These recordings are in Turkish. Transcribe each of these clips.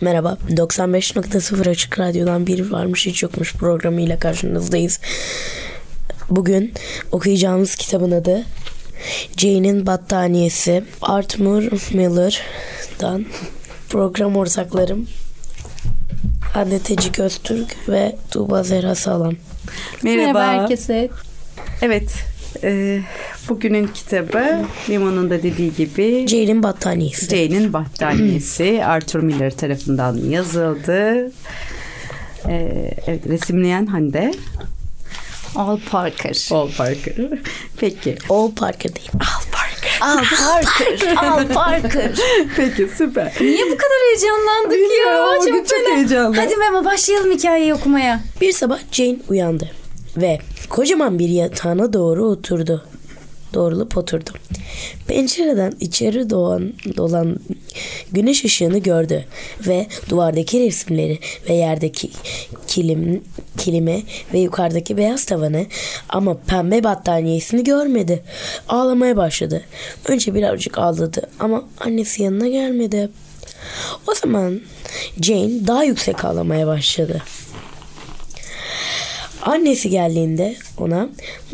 Merhaba, 95.0 Açık Radyo'dan bir varmış hiç yokmuş programıyla karşınızdayız. Bugün okuyacağımız kitabın adı Jane'in Battaniyesi. Arthur Miller'dan program ortaklarım Hande Tecik Öztürk ve Tuğba Zehra Sağlam. Merhaba. Merhaba herkese. Evet, e, bugünün kitabı Limon'un da dediği gibi Jane'in Battaniyesi. Jane'in Battaniyesi Arthur Miller tarafından yazıldı. E, evet, resimleyen Hande. Al Parker. Paul Parker. Peki. All Parker değil. Al Parker. Al Parker. Al Parker. Peki süper. Niye bu kadar heyecanlandık Bilmiyorum ya? ama Çok, çok heyecanlı. Hadi Memo başlayalım hikayeyi okumaya. Bir sabah Jane uyandı ve kocaman bir yatağına doğru oturdu. Doğrulup oturdu. Pencereden içeri doğan dolan güneş ışığını gördü ve duvardaki resimleri ve yerdeki kilim kilime ve yukarıdaki beyaz tavanı ama pembe battaniyesini görmedi. Ağlamaya başladı. Önce birazcık ağladı ama annesi yanına gelmedi. O zaman Jane daha yüksek ağlamaya başladı. Annesi geldiğinde ona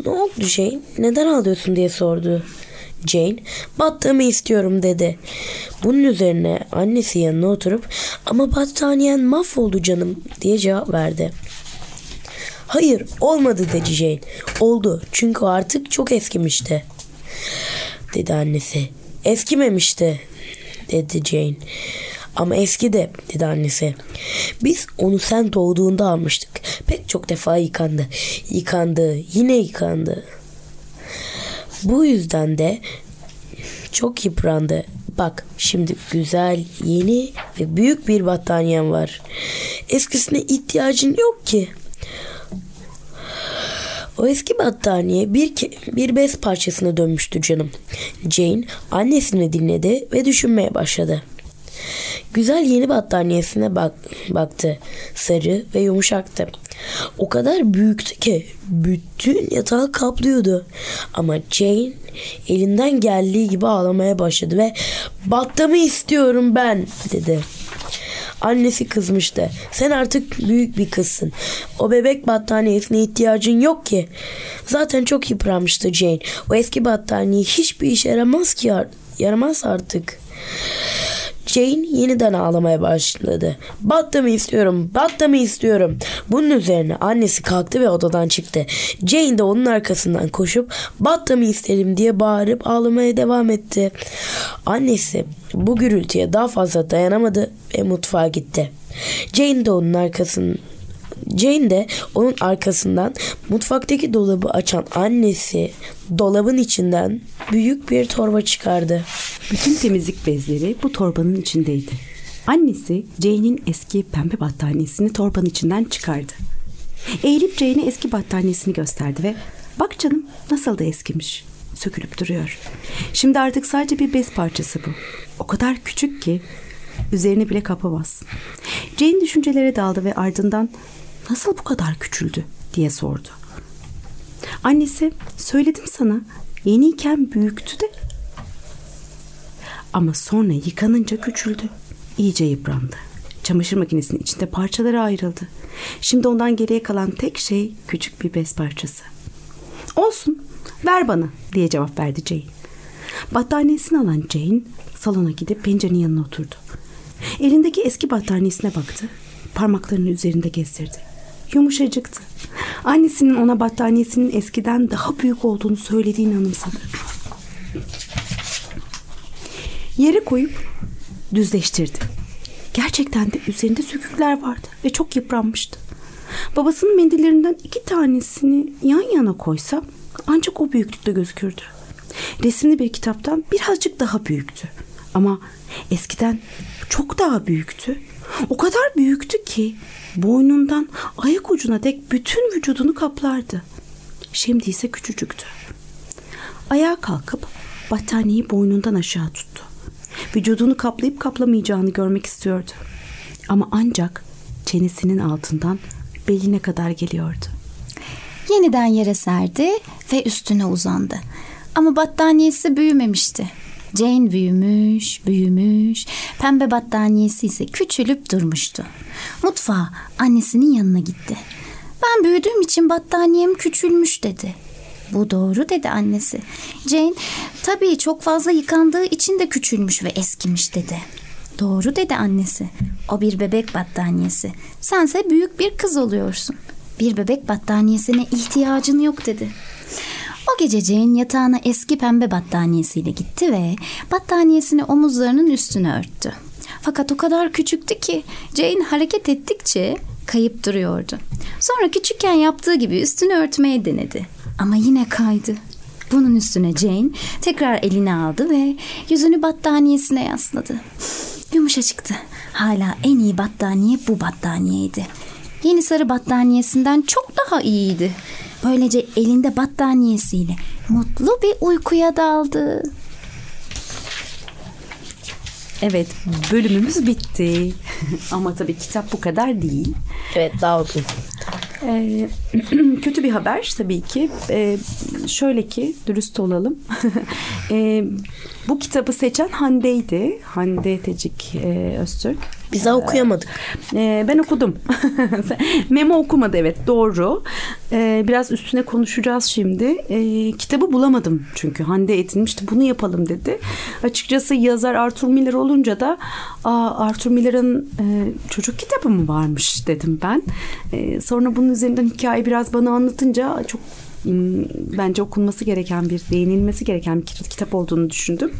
ne oldu Jane neden ağlıyorsun diye sordu. Jane battığımı istiyorum dedi. Bunun üzerine annesi yanına oturup ama battaniyen mahvoldu canım diye cevap verdi. Hayır olmadı dedi Jane. Oldu çünkü artık çok eskimişti. Dedi annesi. Eskimemişti dedi Jane. Ama eski de dedi annesi. Biz onu sen doğduğunda almıştık. Pek çok defa yıkandı. Yıkandı. Yine yıkandı. Bu yüzden de çok yıprandı. Bak şimdi güzel, yeni ve büyük bir battaniyen var. Eskisine ihtiyacın yok ki. O eski battaniye bir, ke- bir bez parçasına dönmüştü canım. Jane annesini dinledi ve düşünmeye başladı. Güzel yeni battaniyesine bak baktı. Sarı ve yumuşaktı. O kadar büyüktü ki bütün yatağı kaplıyordu. Ama Jane elinden geldiği gibi ağlamaya başladı ve battamı istiyorum ben dedi. Annesi kızmıştı. Sen artık büyük bir kızsın. O bebek battaniyesine ihtiyacın yok ki. Zaten çok yıpranmıştı Jane. O eski battaniye hiçbir işe yaramaz ki ar- yaramaz artık. Jane yeniden ağlamaya başladı. Battımı istiyorum, battımı istiyorum. Bunun üzerine annesi kalktı ve odadan çıktı. Jane de onun arkasından koşup battımı isterim diye bağırıp ağlamaya devam etti. Annesi bu gürültüye daha fazla dayanamadı ve mutfağa gitti. Jane de onun arkasından Jane de onun arkasından mutfaktaki dolabı açan annesi dolabın içinden büyük bir torba çıkardı. Bütün temizlik bezleri bu torbanın içindeydi. Annesi Jane'in eski pembe battaniyesini torbanın içinden çıkardı. Eğilip Jane'e eski battaniyesini gösterdi ve bak canım nasıl da eskimiş. Sökülüp duruyor. Şimdi artık sadece bir bez parçası bu. O kadar küçük ki üzerini bile kapamaz. Jane düşüncelere daldı ve ardından nasıl bu kadar küçüldü diye sordu. Annesi söyledim sana yeniyken büyüktü de ama sonra yıkanınca küçüldü. İyice yıprandı. Çamaşır makinesinin içinde parçalara ayrıldı. Şimdi ondan geriye kalan tek şey küçük bir bez parçası. Olsun, ver bana diye cevap verdi Jane. Battaniyesini alan Jane salona gidip pencerenin yanına oturdu. Elindeki eski battaniyesine baktı. Parmaklarını üzerinde gezdirdi. Yumuşacıktı. Annesinin ona battaniyesinin eskiden daha büyük olduğunu söylediğini anımsadı. Yere koyup düzleştirdi. Gerçekten de üzerinde sökükler vardı ve çok yıpranmıştı. Babasının mendillerinden iki tanesini yan yana koysa ancak o büyüklükte gözükürdü. Resimli bir kitaptan birazcık daha büyüktü. Ama eskiden çok daha büyüktü. O kadar büyüktü ki boynundan ayak ucuna dek bütün vücudunu kaplardı. Şimdi ise küçücüktü. Ayağa kalkıp battaniyeyi boynundan aşağı tuttu. Vücudunu kaplayıp kaplamayacağını görmek istiyordu. Ama ancak çenesinin altından beline kadar geliyordu. Yeniden yere serdi ve üstüne uzandı. Ama battaniyesi büyümemişti. Jane büyümüş, büyümüş. Pembe battaniyesi ise küçülüp durmuştu. Mutfağa annesinin yanına gitti. Ben büyüdüğüm için battaniyem küçülmüş dedi. Bu doğru dedi annesi. Jane tabii çok fazla yıkandığı için de küçülmüş ve eskimiş dedi. Doğru dedi annesi. O bir bebek battaniyesi. Sense büyük bir kız oluyorsun. Bir bebek battaniyesine ihtiyacın yok dedi. O gece Jane yatağına eski pembe battaniyesiyle gitti ve battaniyesini omuzlarının üstüne örttü. Fakat o kadar küçüktü ki Jane hareket ettikçe kayıp duruyordu. Sonra küçükken yaptığı gibi üstünü örtmeye denedi. Ama yine kaydı. Bunun üstüne Jane tekrar elini aldı ve yüzünü battaniyesine yasladı. Yumuşacıktı. Hala en iyi battaniye bu battaniyeydi. Yeni sarı battaniyesinden çok daha iyiydi. Böylece elinde battaniyesiyle mutlu bir uykuya daldı. Evet bölümümüz bitti. Ama tabii kitap bu kadar değil. Evet daha uzun. Ee, kötü bir haber tabii ki. Ee, şöyle ki dürüst olalım. Ee, bu kitabı seçen Hande'ydi. Hande Tecik e, Öztürk. Biz daha okuyamadık. Ee, ben okudum. Memo okumadı evet doğru. Ee, biraz üstüne konuşacağız şimdi. Ee, kitabı bulamadım çünkü Hande edinmişti bunu yapalım dedi. Açıkçası yazar Arthur Miller olunca da Aa, Arthur Miller'ın e, çocuk kitabı mı varmış dedim ben. Ee, sonra bunun üzerinden hikaye biraz bana anlatınca çok bence okunması gereken bir, değinilmesi gereken bir kitap olduğunu düşündüm.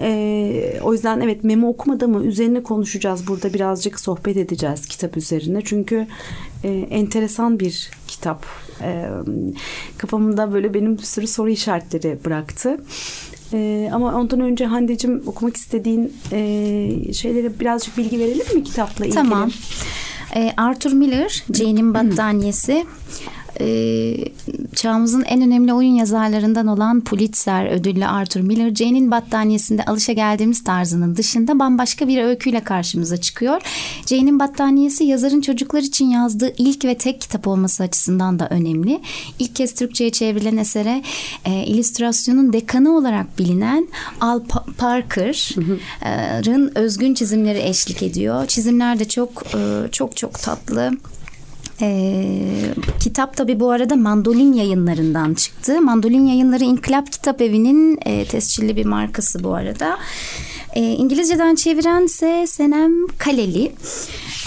Ee, o yüzden evet memo okumadı ama üzerine konuşacağız. Burada birazcık sohbet edeceğiz kitap üzerine. Çünkü e, enteresan bir kitap. E, kafamda böyle benim bir sürü soru işaretleri bıraktı. E, ama ondan önce Hande'cim okumak istediğin e, şeylere birazcık bilgi verelim mi kitapla ilgili? Tamam. Ee, Arthur Miller, Jane'in battaniyesi. Ee, çağımızın en önemli oyun yazarlarından olan Pulitzer ödüllü Arthur Miller, Jane'in battaniyesinde alışa geldiğimiz tarzının dışında bambaşka bir öyküyle karşımıza çıkıyor. Jane'in battaniyesi yazarın çocuklar için yazdığı ilk ve tek kitap olması açısından da önemli. İlk kez Türkçe'ye çevrilen esere e, illüstrasyonun dekanı olarak bilinen Al Pa- Parker'ın özgün çizimleri eşlik ediyor. Çizimler de çok e, çok çok tatlı. Ee, kitap tabi bu arada Mandolin yayınlarından çıktı. Mandolin yayınları İnkılap Kitap Evi'nin e, tescilli bir markası bu arada. E, İngilizceden çevirense Senem Kaleli.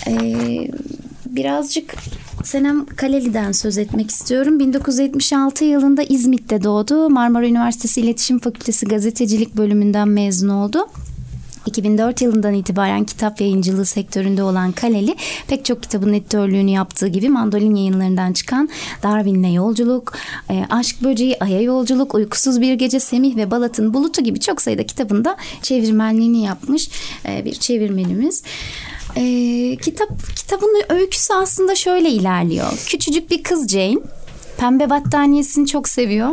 E, birazcık Senem Kaleli'den söz etmek istiyorum. 1976 yılında İzmit'te doğdu. Marmara Üniversitesi İletişim Fakültesi Gazetecilik bölümünden mezun oldu. 2004 yılından itibaren kitap yayıncılığı sektöründe olan Kaleli pek çok kitabın editörlüğünü yaptığı gibi mandolin yayınlarından çıkan Darwin'le Yolculuk, e, Aşk Böceği, Ay'a Yolculuk, Uykusuz Bir Gece, Semih ve Balat'ın Bulutu gibi çok sayıda kitabında çevirmenliğini yapmış e, bir çevirmenimiz. E, kitap kitabın öyküsü aslında şöyle ilerliyor. Küçücük bir kız Jane pembe battaniyesini çok seviyor.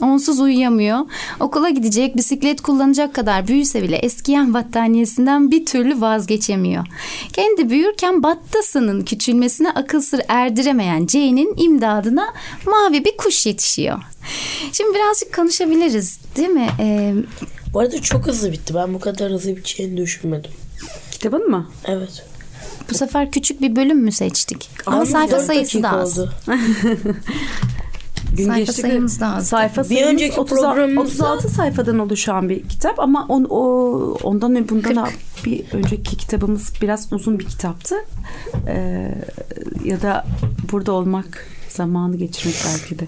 Onsuz uyuyamıyor. Okula gidecek, bisiklet kullanacak kadar büyüse bile eskiyen battaniyesinden bir türlü vazgeçemiyor. Kendi büyürken battasının küçülmesine akıl sır erdiremeyen Jane'in imdadına mavi bir kuş yetişiyor. Şimdi birazcık konuşabiliriz değil mi? Ee, Bu arada çok hızlı bitti. Ben bu kadar hızlı biteceğini düşünmedim. Kitabın mı? Evet. bu sefer küçük bir bölüm mü seçtik? Ama sayfa sayısı da az. Gün Sayfa sayımız da az. Sayfa Bir önceki 30 programımızda- 36 sayfadan oluşan bir kitap ama on, o, ondan bundan da bir önceki kitabımız biraz uzun bir kitaptı. Ee, ya da burada olmak zamanı geçirmek belki de.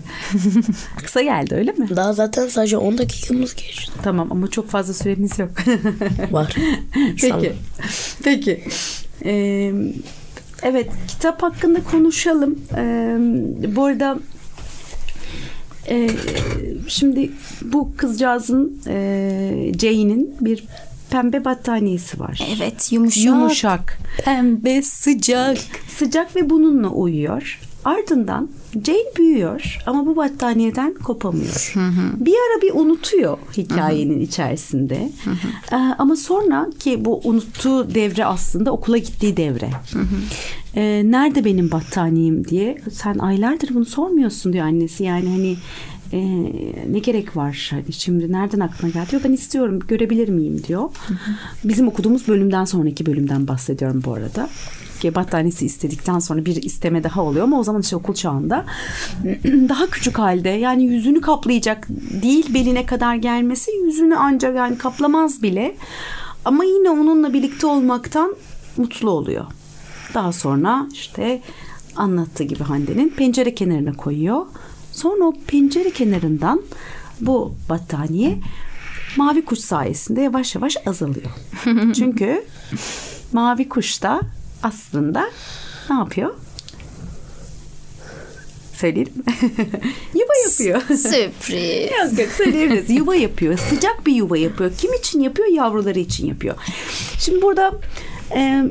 Kısa geldi öyle mi? Daha zaten sadece 10 dakikamız geçti. Tamam ama çok fazla süremiz yok. Var. Peki. Peki. Ee, evet kitap hakkında konuşalım. Ee, bu arada e, şimdi bu kızcağızın e, Jane'in bir pembe battaniyesi var. Evet yumuşak. Yumuşak. Pembe sıcak. Sıcak ve bununla uyuyor. Ardından Jane büyüyor ama bu battaniyeden kopamıyor. Bir ara bir unutuyor hikayenin içerisinde. Ee, ama sonra ki bu unuttuğu devre aslında okula gittiği devre. Ee, nerede benim battaniyem diye sen aylardır bunu sormuyorsun diyor annesi. Yani hani e, ne gerek var hani şimdi nereden aklına geldi diyor ben istiyorum görebilir miyim diyor. Bizim okuduğumuz bölümden sonraki bölümden bahsediyorum bu arada ki battaniyesi istedikten sonra bir isteme daha oluyor ama o zaman işte okul çağında daha küçük halde yani yüzünü kaplayacak değil beline kadar gelmesi yüzünü ancak yani kaplamaz bile ama yine onunla birlikte olmaktan mutlu oluyor. Daha sonra işte anlattığı gibi Hande'nin pencere kenarına koyuyor. Sonra o pencere kenarından bu battaniye mavi kuş sayesinde yavaş yavaş azalıyor. Çünkü mavi kuş da aslında ne yapıyor? Söyleyelim yuva yapıyor. Sürpriz. Yok yok söyleyebiliriz. Yuva yapıyor. Sıcak bir yuva yapıyor. Kim için yapıyor? Yavruları için yapıyor. Şimdi burada e,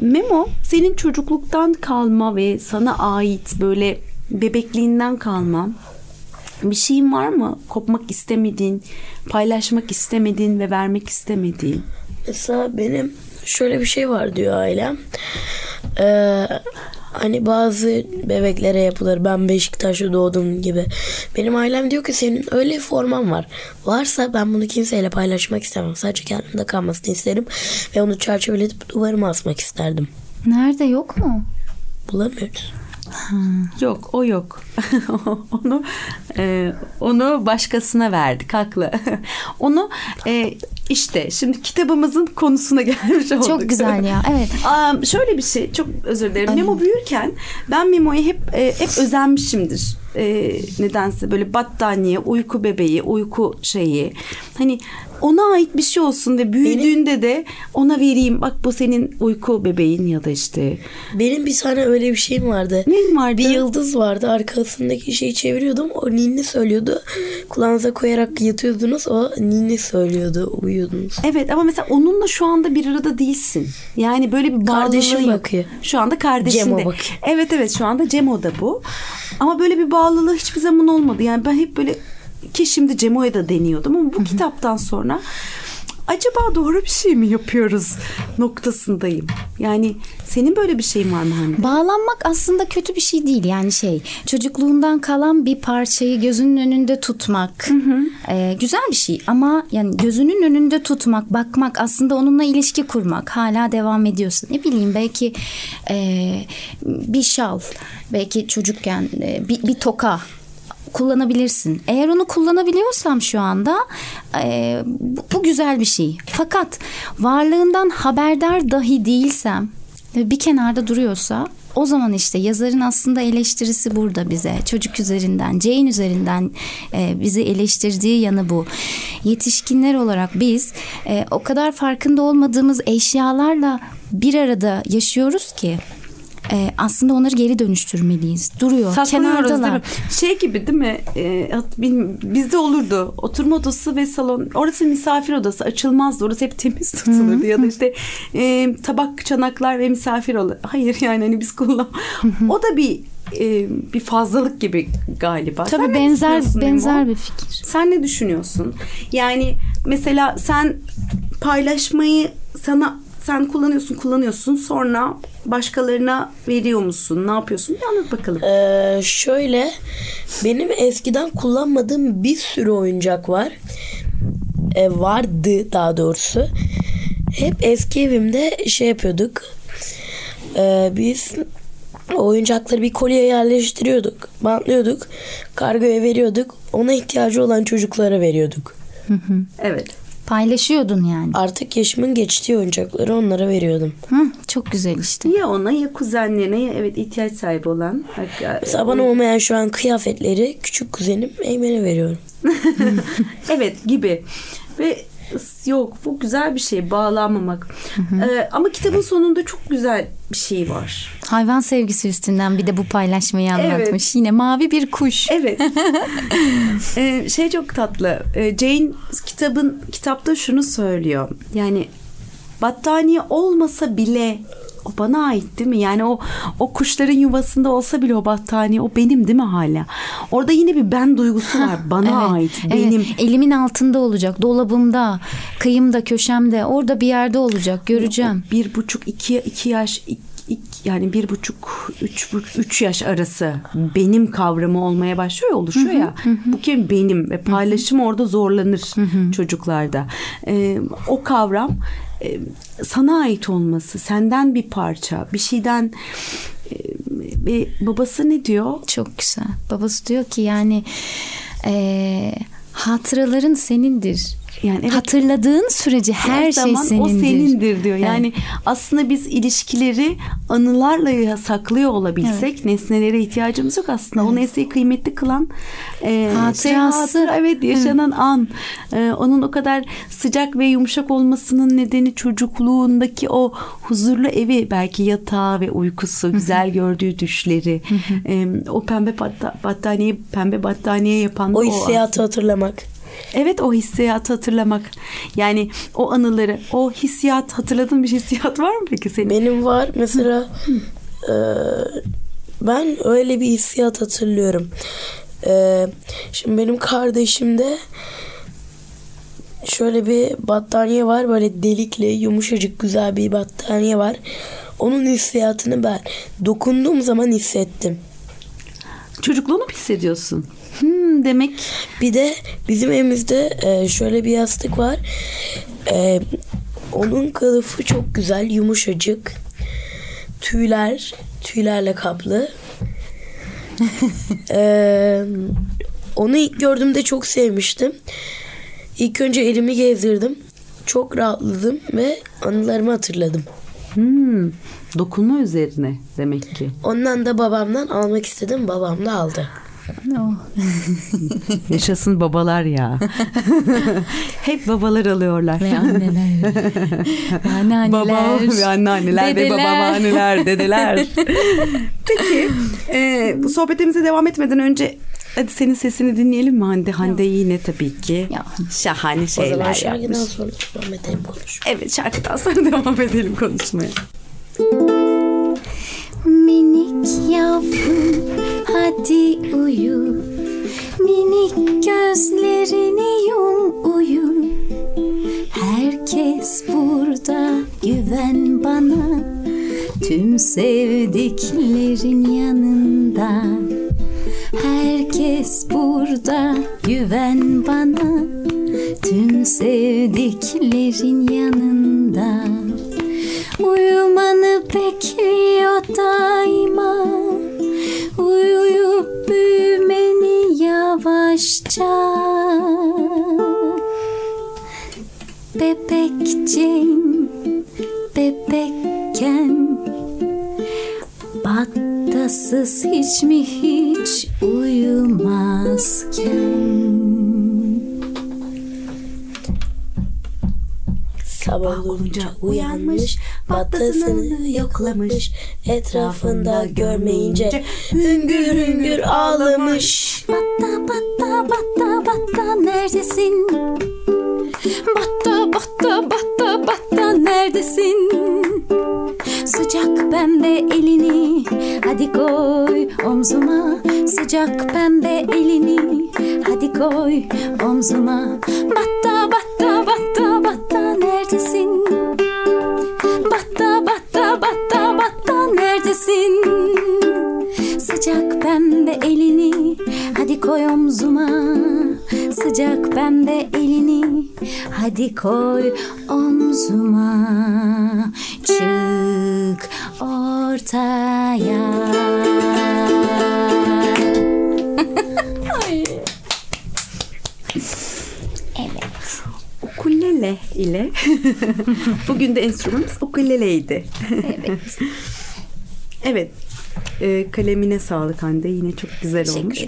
Memo senin çocukluktan kalma ve sana ait böyle bebekliğinden kalma bir şeyin var mı? Kopmak istemediğin, paylaşmak istemediğin ve vermek istemediğin. Mesela benim şöyle bir şey var diyor ailem. Ee, hani bazı bebeklere yapılır. Ben Beşiktaş'ta doğdum gibi. Benim ailem diyor ki senin öyle bir forman var. Varsa ben bunu kimseyle paylaşmak istemem. Sadece kendimde kalmasını isterim. Ve onu çerçeveletip duvarıma asmak isterdim. Nerede yok mu? Bulamıyoruz. Yok o yok. onu e, onu başkasına verdik haklı. onu e, işte şimdi kitabımızın konusuna gelmiş olduk. Çok güzel ya. Evet. Aa, şöyle bir şey çok özür dilerim. Memo büyürken ben Memo'ya hep e, hep özenmişimdir. E, nedense böyle battaniye, uyku bebeği, uyku şeyi. Hani ona ait bir şey olsun ve büyüdüğünde de ona vereyim. Bak bu senin uyku bebeğin ya da işte. Benim bir tane öyle bir şeyim vardı. Ne vardı? Bir yıldız vardı. Arkasındaki şeyi çeviriyordum. O ninni söylüyordu. Kulağınıza koyarak yatıyordunuz. O ninni söylüyordu. Uyuyordunuz. Evet ama mesela onunla şu anda bir arada değilsin. Yani böyle bir Kardeşim yok. bakıyor. Şu anda kardeşin Cemo de. bakıyor. Evet evet şu anda Cemo da bu. Ama böyle bir bağlılığı hiçbir zaman olmadı. Yani ben hep böyle ki şimdi Cemo'ya da deniyordum ama bu kitaptan sonra acaba doğru bir şey mi yapıyoruz? noktasındayım. Yani senin böyle bir şeyin var mı Hande? Bağlanmak aslında kötü bir şey değil. Yani şey çocukluğundan kalan bir parçayı gözünün önünde tutmak e, güzel bir şey. Ama yani gözünün önünde tutmak bakmak aslında onunla ilişki kurmak hala devam ediyorsun. Ne bileyim belki e, bir şal belki çocukken e, bir, bir toka kullanabilirsin. Eğer onu kullanabiliyorsam şu anda e, bu, bu güzel bir şey. Fakat varlığından haberdar dahi değilsem ve bir kenarda duruyorsa o zaman işte yazarın aslında eleştirisi burada bize. Çocuk üzerinden, Jane üzerinden e, bizi eleştirdiği yanı bu. Yetişkinler olarak biz e, o kadar farkında olmadığımız eşyalarla bir arada yaşıyoruz ki e, aslında onları geri dönüştürmeliyiz. Duruyor, Saklıyoruz kenardalar. değil mi? Şey gibi değil mi? Bilmiyorum, bizde olurdu. Oturma odası ve salon. Orası misafir odası. Açılmazdı. Orası hep temiz tutulurdu. ya da işte e, tabak, çanaklar ve misafir odası. Hayır yani hani biz kullan. o da bir e, bir fazlalık gibi galiba. Sen Tabii ne benzer benzer bir fikir. Sen ne düşünüyorsun? Yani mesela sen paylaşmayı sana sen kullanıyorsun kullanıyorsun sonra başkalarına veriyor musun? Ne yapıyorsun? Bir anlat bakalım. Ee, şöyle benim eskiden kullanmadığım bir sürü oyuncak var. Ee, vardı daha doğrusu. Hep eski evimde şey yapıyorduk. Ee, biz oyuncakları bir kolye yerleştiriyorduk. Bantlıyorduk. Kargoya veriyorduk. Ona ihtiyacı olan çocuklara veriyorduk. Evet. Paylaşıyordun yani. Artık yaşımın geçtiği oyuncakları onlara veriyordum. Hı, çok güzel işte. Ya ona ya kuzenlerine ya evet ihtiyaç sahibi olan. Mesela bana olmayan şu an kıyafetleri küçük kuzenim Eymen'e veriyorum. evet gibi. Ve yok bu güzel bir şey bağlanmamak. Ee, ama kitabın sonunda çok güzel bir şey var. Hayvan sevgisi üstünden bir de bu paylaşmayı anlatmış. Yine mavi bir kuş. Evet. Ee, şey çok tatlı. Ee, Jane kitabın kitapta şunu söylüyor. Yani battaniye olmasa bile o bana ait değil mi? Yani o o kuşların yuvasında olsa bile o battaniye o benim değil mi hala? Orada yine bir ben duygusu var. Bana Evet, ait. evet. Benim. Elimin altında olacak. Dolabımda, kıyımda, köşemde. Orada bir yerde olacak. Göreceğim. Bir buçuk iki, iki yaş yani bir buçuk üç, üç yaş arası benim kavramı olmaya başlıyor oluşuyor ya bu kim benim ve paylaşım orada zorlanır çocuklarda Ee, o kavram sana ait olması senden bir parça bir şeyden e, babası ne diyor Çok güzel. Babası diyor ki yani eee, hatıraların senindir. Yani evet. Hatırladığın sürece her, şey zaman senindir. o senindir diyor. Evet. Yani aslında biz ilişkileri anılarla saklıyor olabilsek nesnelere ihtiyacımız yok aslında. O nesneyi kıymetli kılan e, Hatırası. şey hatıra, evet yaşanan an. E, onun o kadar sıcak ve yumuşak olmasının nedeni çocukluğundaki o huzurlu evi belki yatağı ve uykusu, güzel gördüğü düşleri. E, o pembe batta, battaniye pembe battaniye yapan O o hissiyatı hatırlamak. Evet o hissiyatı hatırlamak. Yani o anıları, o hissiyat hatırladığın bir hissiyat var mı peki senin? Benim var mesela e, ben öyle bir hissiyat hatırlıyorum. E, şimdi benim kardeşimde şöyle bir battaniye var böyle delikli yumuşacık güzel bir battaniye var. Onun hissiyatını ben dokunduğum zaman hissettim. Çocukluğunu mu hissediyorsun? Hmm, demek Bir de bizim evimizde e, şöyle bir yastık var. E, onun kılıfı çok güzel, yumuşacık. Tüyler, tüylerle kaplı. E, onu ilk gördüğümde çok sevmiştim. İlk önce elimi gezdirdim. Çok rahatladım ve anılarımı hatırladım. hmm, dokunma üzerine demek ki. Ondan da babamdan almak istedim. Babam da aldı. Oh. Yaşasın babalar ya. Hep babalar alıyorlar. Ve anneler. ve anneanneler. Baba ve anneanneler ve dedeler. babaanneler, dedeler. Peki, e, bu sohbetimize devam etmeden önce hadi senin sesini dinleyelim mi Hande? Hande yine tabii ki. Ya. Şahane O şeyler zaman yapmış. şarkıdan sonra devam edelim konuşmaya. Evet şarkıdan sonra devam edelim konuşmaya. Yavrum hadi uyu. Minik gözlerini yum uyu. Herkes burada güven bana. Tüm sevdiklerin yanında. Herkes burada güven bana. Tüm sevdiklerin yanında Uyumanı bekliyor daima. Uyuyup büyümeni yavaşça. Bebek Jane bebekken. Battasız hiç mi hiç uyumazken Sabah olunca uyanmış, battasını yoklamış, etrafında görmeyince hüngür hüngür ağlamış. Batta batta batta batta neredesin? Batta batta batta batta neredesin? Sıcak pembe elini hadi koy omzuma Sıcak pembe elini hadi koy omzuma batta neredesin? Batta batta batta batta neredesin? Sıcak pembe elini hadi koy omzuma Sıcak pembe elini hadi koy omzuma Çık ortaya Evet. Ukulele ile bugün de enstrümanımız ukuleleydi. Evet. evet. E, kalemine sağlık Hande. Yine çok güzel Teşekkür olmuş.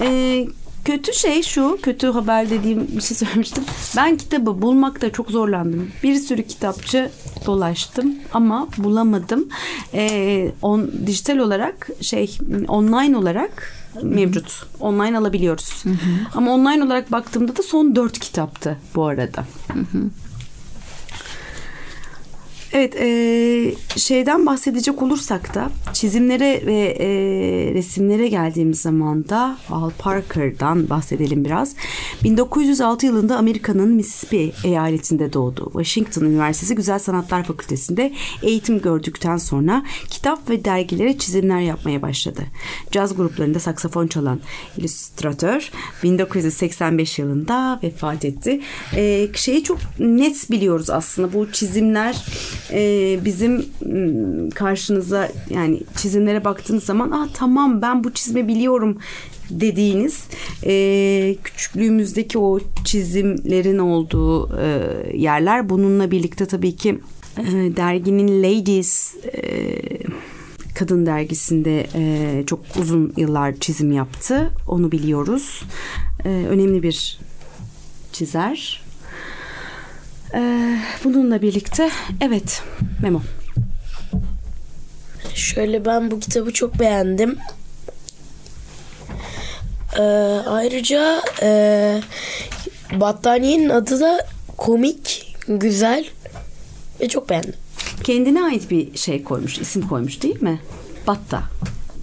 E, kötü şey şu, kötü haber dediğim bir şey söylemiştim. Ben kitabı bulmakta çok zorlandım. Bir sürü kitapçı dolaştım ama bulamadım. Ee, on, dijital olarak şey online olarak mevcut. Online alabiliyoruz. Ama online olarak baktığımda da son dört kitaptı bu arada. Evet, e, şeyden bahsedecek olursak da çizimlere ve e, resimlere geldiğimiz zaman da Al Parker'dan bahsedelim biraz. 1906 yılında Amerika'nın Mississippi eyaletinde doğdu. Washington Üniversitesi Güzel Sanatlar Fakültesi'nde eğitim gördükten sonra kitap ve dergilere çizimler yapmaya başladı. Caz gruplarında saksafon çalan illüstratör 1985 yılında vefat etti. E, şeyi çok net biliyoruz aslında bu çizimler e, bizim m, karşınıza yani çizimlere baktığınız zaman ah tamam ben bu çizme biliyorum dediğiniz e, küçüklüğümüzdeki o çizimlerin olduğu e, yerler. Bununla birlikte tabii ki e, derginin Ladies e, kadın dergisinde e, çok uzun yıllar çizim yaptı. Onu biliyoruz. E, önemli bir çizer ee, bununla birlikte evet Memo. Şöyle ben bu kitabı çok beğendim. Ee, ayrıca e, battaniyenin adı da komik, güzel ve çok beğendim. Kendine ait bir şey koymuş, isim koymuş değil mi? Batta.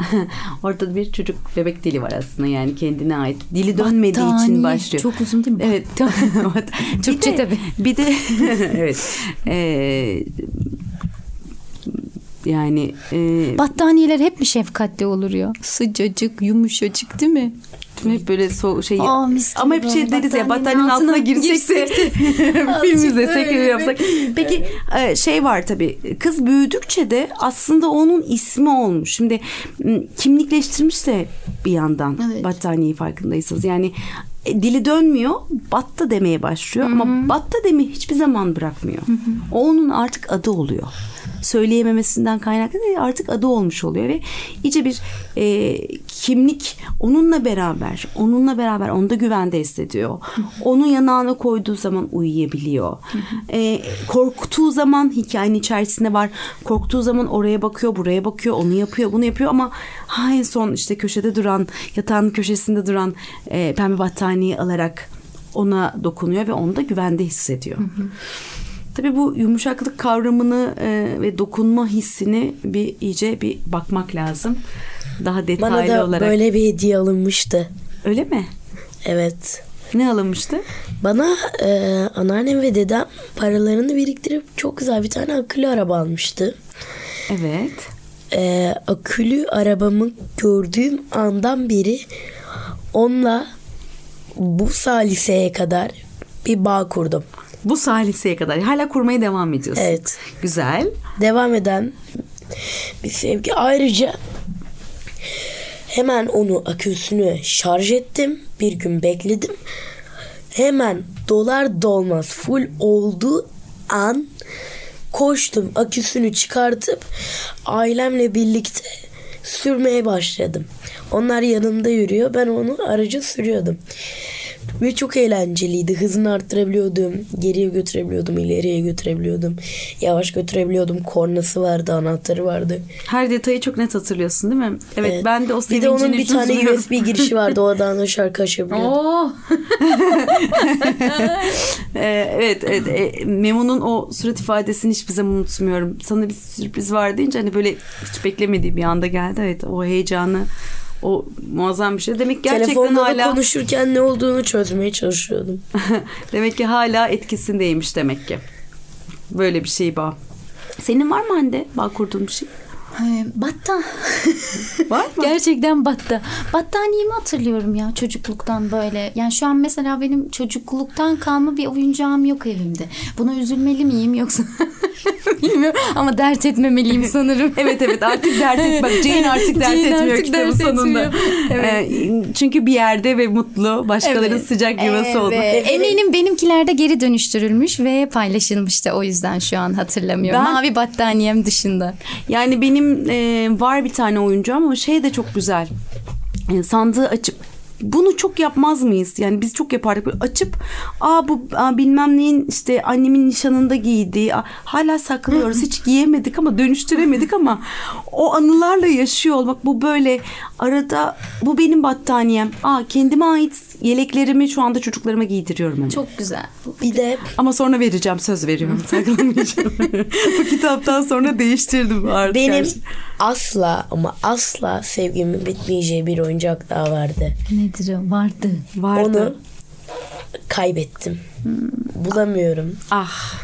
Orada bir çocuk bebek dili var aslında yani kendine ait. Dili dönmediği Battaniye. için başlıyor. Çok uzun değil mi? Evet. Türkçe tabii. Bir de evet. Ee, yani e, Battaniyeler hep mi şefkatli olur ya? Sıcacık, yumuşacık değil mi? hep böyle so şey Aa, ama hep şey deriz ya battaniyenin altına, altına girsek de film izlesek öyle yapsak. Peki e, şey var tabii kız büyüdükçe de aslında onun ismi olmuş. Şimdi kimlikleştirmiş de bir yandan Evet. battaniyeyi farkındaysanız. Yani e, dili dönmüyor batta demeye başlıyor ama batta demeyi hiçbir zaman bırakmıyor. O onun artık adı oluyor. Söyleyememesinden kaynaklı artık adı olmuş oluyor ve iyice bir e, kimlik onunla beraber onunla beraber onu da güvende hissediyor. Onu yanağına koyduğu zaman uyuyabiliyor. E, korktuğu zaman hikayenin içerisinde var. Korktuğu zaman oraya bakıyor, buraya bakıyor, onu yapıyor, bunu yapıyor ama ha en son işte köşede duran, yatağın köşesinde duran e, pembe battaniyeyi alarak ona dokunuyor ve onu da güvende hissediyor. Tabii bu yumuşaklık kavramını e, ve dokunma hissini bir iyice bir bakmak lazım. Daha detaylı Bana da olarak. böyle bir hediye alınmıştı. Öyle mi? Evet. Ne alınmıştı? Bana e, anneannem ve dedem paralarını biriktirip çok güzel bir tane akülü araba almıştı. Evet. E, akülü arabamı gördüğüm andan beri onunla bu saliseye kadar bir bağ kurdum. Bu saliseye kadar hala kurmaya devam ediyorsun. Evet. Güzel. Devam eden bir sevgi. Ayrıca hemen onu aküsünü şarj ettim. Bir gün bekledim. Hemen dolar dolmaz full olduğu an koştum aküsünü çıkartıp ailemle birlikte sürmeye başladım. Onlar yanımda yürüyor. Ben onu araca sürüyordum. Ve çok eğlenceliydi. Hızını arttırabiliyordum. Geriye götürebiliyordum. ileriye götürebiliyordum. Yavaş götürebiliyordum. Kornası vardı. Anahtarı vardı. Her detayı çok net hatırlıyorsun değil mi? Evet, Evet. ben de o Bir de sevincini onun bir tane. USB girişi vardı. Oradan da şarkı açabiliyordum. Oo. Ee, evet, evet. E, Memo'nun o surat ifadesini hiçbir zaman unutmuyorum. Sana bir sürpriz var deyince hani böyle hiç beklemediği bir anda geldi. Evet, o heyecanı, o muazzam bir şey. Demek gerçekten Telefonda da hala konuşurken ne olduğunu çözmeye çalışıyordum. demek ki hala etkisindeymiş demek ki. Böyle bir şey bağ. Senin var mı Hande bağ kurduğun bir şey? Ee, Batta. Var mı? Gerçekten batta. Battaniyemi hatırlıyorum ya çocukluktan böyle. Yani şu an mesela benim çocukluktan kalma bir oyuncağım yok evimde. Buna üzülmeli miyim yoksa bilmiyorum ama dert etmemeliyim sanırım. Evet evet artık dert et. Bak Jane artık dert Jane etmiyor artık kitabın dert sonunda. etmiyor. Ee, çünkü bir yerde ve mutlu başkalarının Evet. sıcak yuvası oldu. Evet. Eminim benimkiler de geri dönüştürülmüş ve paylaşılmıştı. O yüzden şu an hatırlamıyorum. Ben- Mavi battaniyem dışında. Yani benim e, var bir tane oyuncağım ama şey de çok güzel. E, sandığı açıp bunu çok yapmaz mıyız? Yani biz çok yapardık. Böyle açıp aa bu aa, bilmem neyin işte annemin nişanında giydiği aa, hala saklıyoruz. Hiç giyemedik ama dönüştüremedik ama o anılarla yaşıyor olmak bu böyle arada bu benim battaniyem. Aa kendime ait yeleklerimi şu anda çocuklarıma giydiriyorum ama. Çok güzel. Bir de Ama sonra vereceğim söz veriyorum saklamayacağım. bu kitaptan sonra değiştirdim artık. benim her şeyi. asla ama asla sevgimin bitmeyeceği bir oyuncak daha vardı. Nedir o? Vardı. vardı. Onu kaybettim. Bulamıyorum. Ah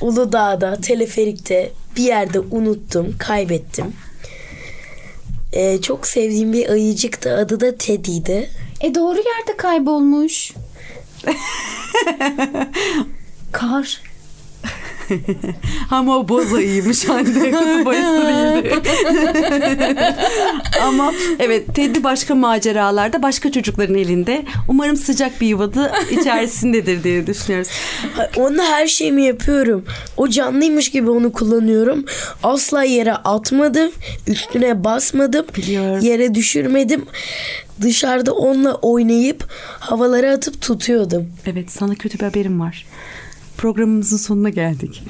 Uludağ'da, teleferikte bir yerde unuttum, kaybettim. Ee, çok sevdiğim bir ayıcıktı. Adı da Teddy'ydi. E doğru yerde kaybolmuş. Kar. Ama o boz ayıymış anne. Kutup ayısı değildi. Ama evet Teddy başka maceralarda başka çocukların elinde. Umarım sıcak bir yuvada içerisindedir diye düşünüyoruz. Onunla her şeyimi yapıyorum. O canlıymış gibi onu kullanıyorum. Asla yere atmadım. Üstüne basmadım. Biliyorum. Yere düşürmedim. Dışarıda onunla oynayıp havalara atıp tutuyordum. Evet sana kötü bir haberim var. Programımızın sonuna geldik.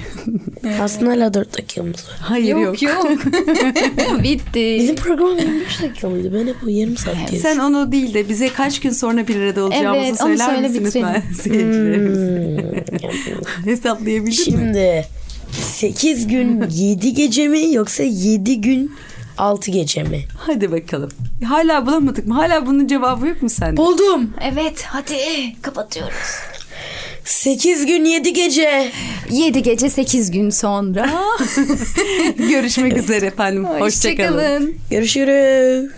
Aslında hala 4 dakikamız var. Hayır yok. yok. Bitti. Bizim program 25 dakika mıydı? Ben hep o yarım saat diye Sen onu değil de bize kaç gün sonra bir arada olacağımızı Evet, söyler söyle, misin lütfen bitirelim. seyircilerimize? Hesaplayabildin mi? Şimdi 8 gün 7 gece mi yoksa 7 gün 6 gece mi? Hadi bakalım. Hala bulamadık mı? Hala bunun cevabı yok mu sende? Buldum. Evet hadi kapatıyoruz. 8 gün 7 gece. 7 gece 8 gün sonra. Görüşmek üzere efendim. Hoşçakalın. Hoşçakalın. Görüşürüz.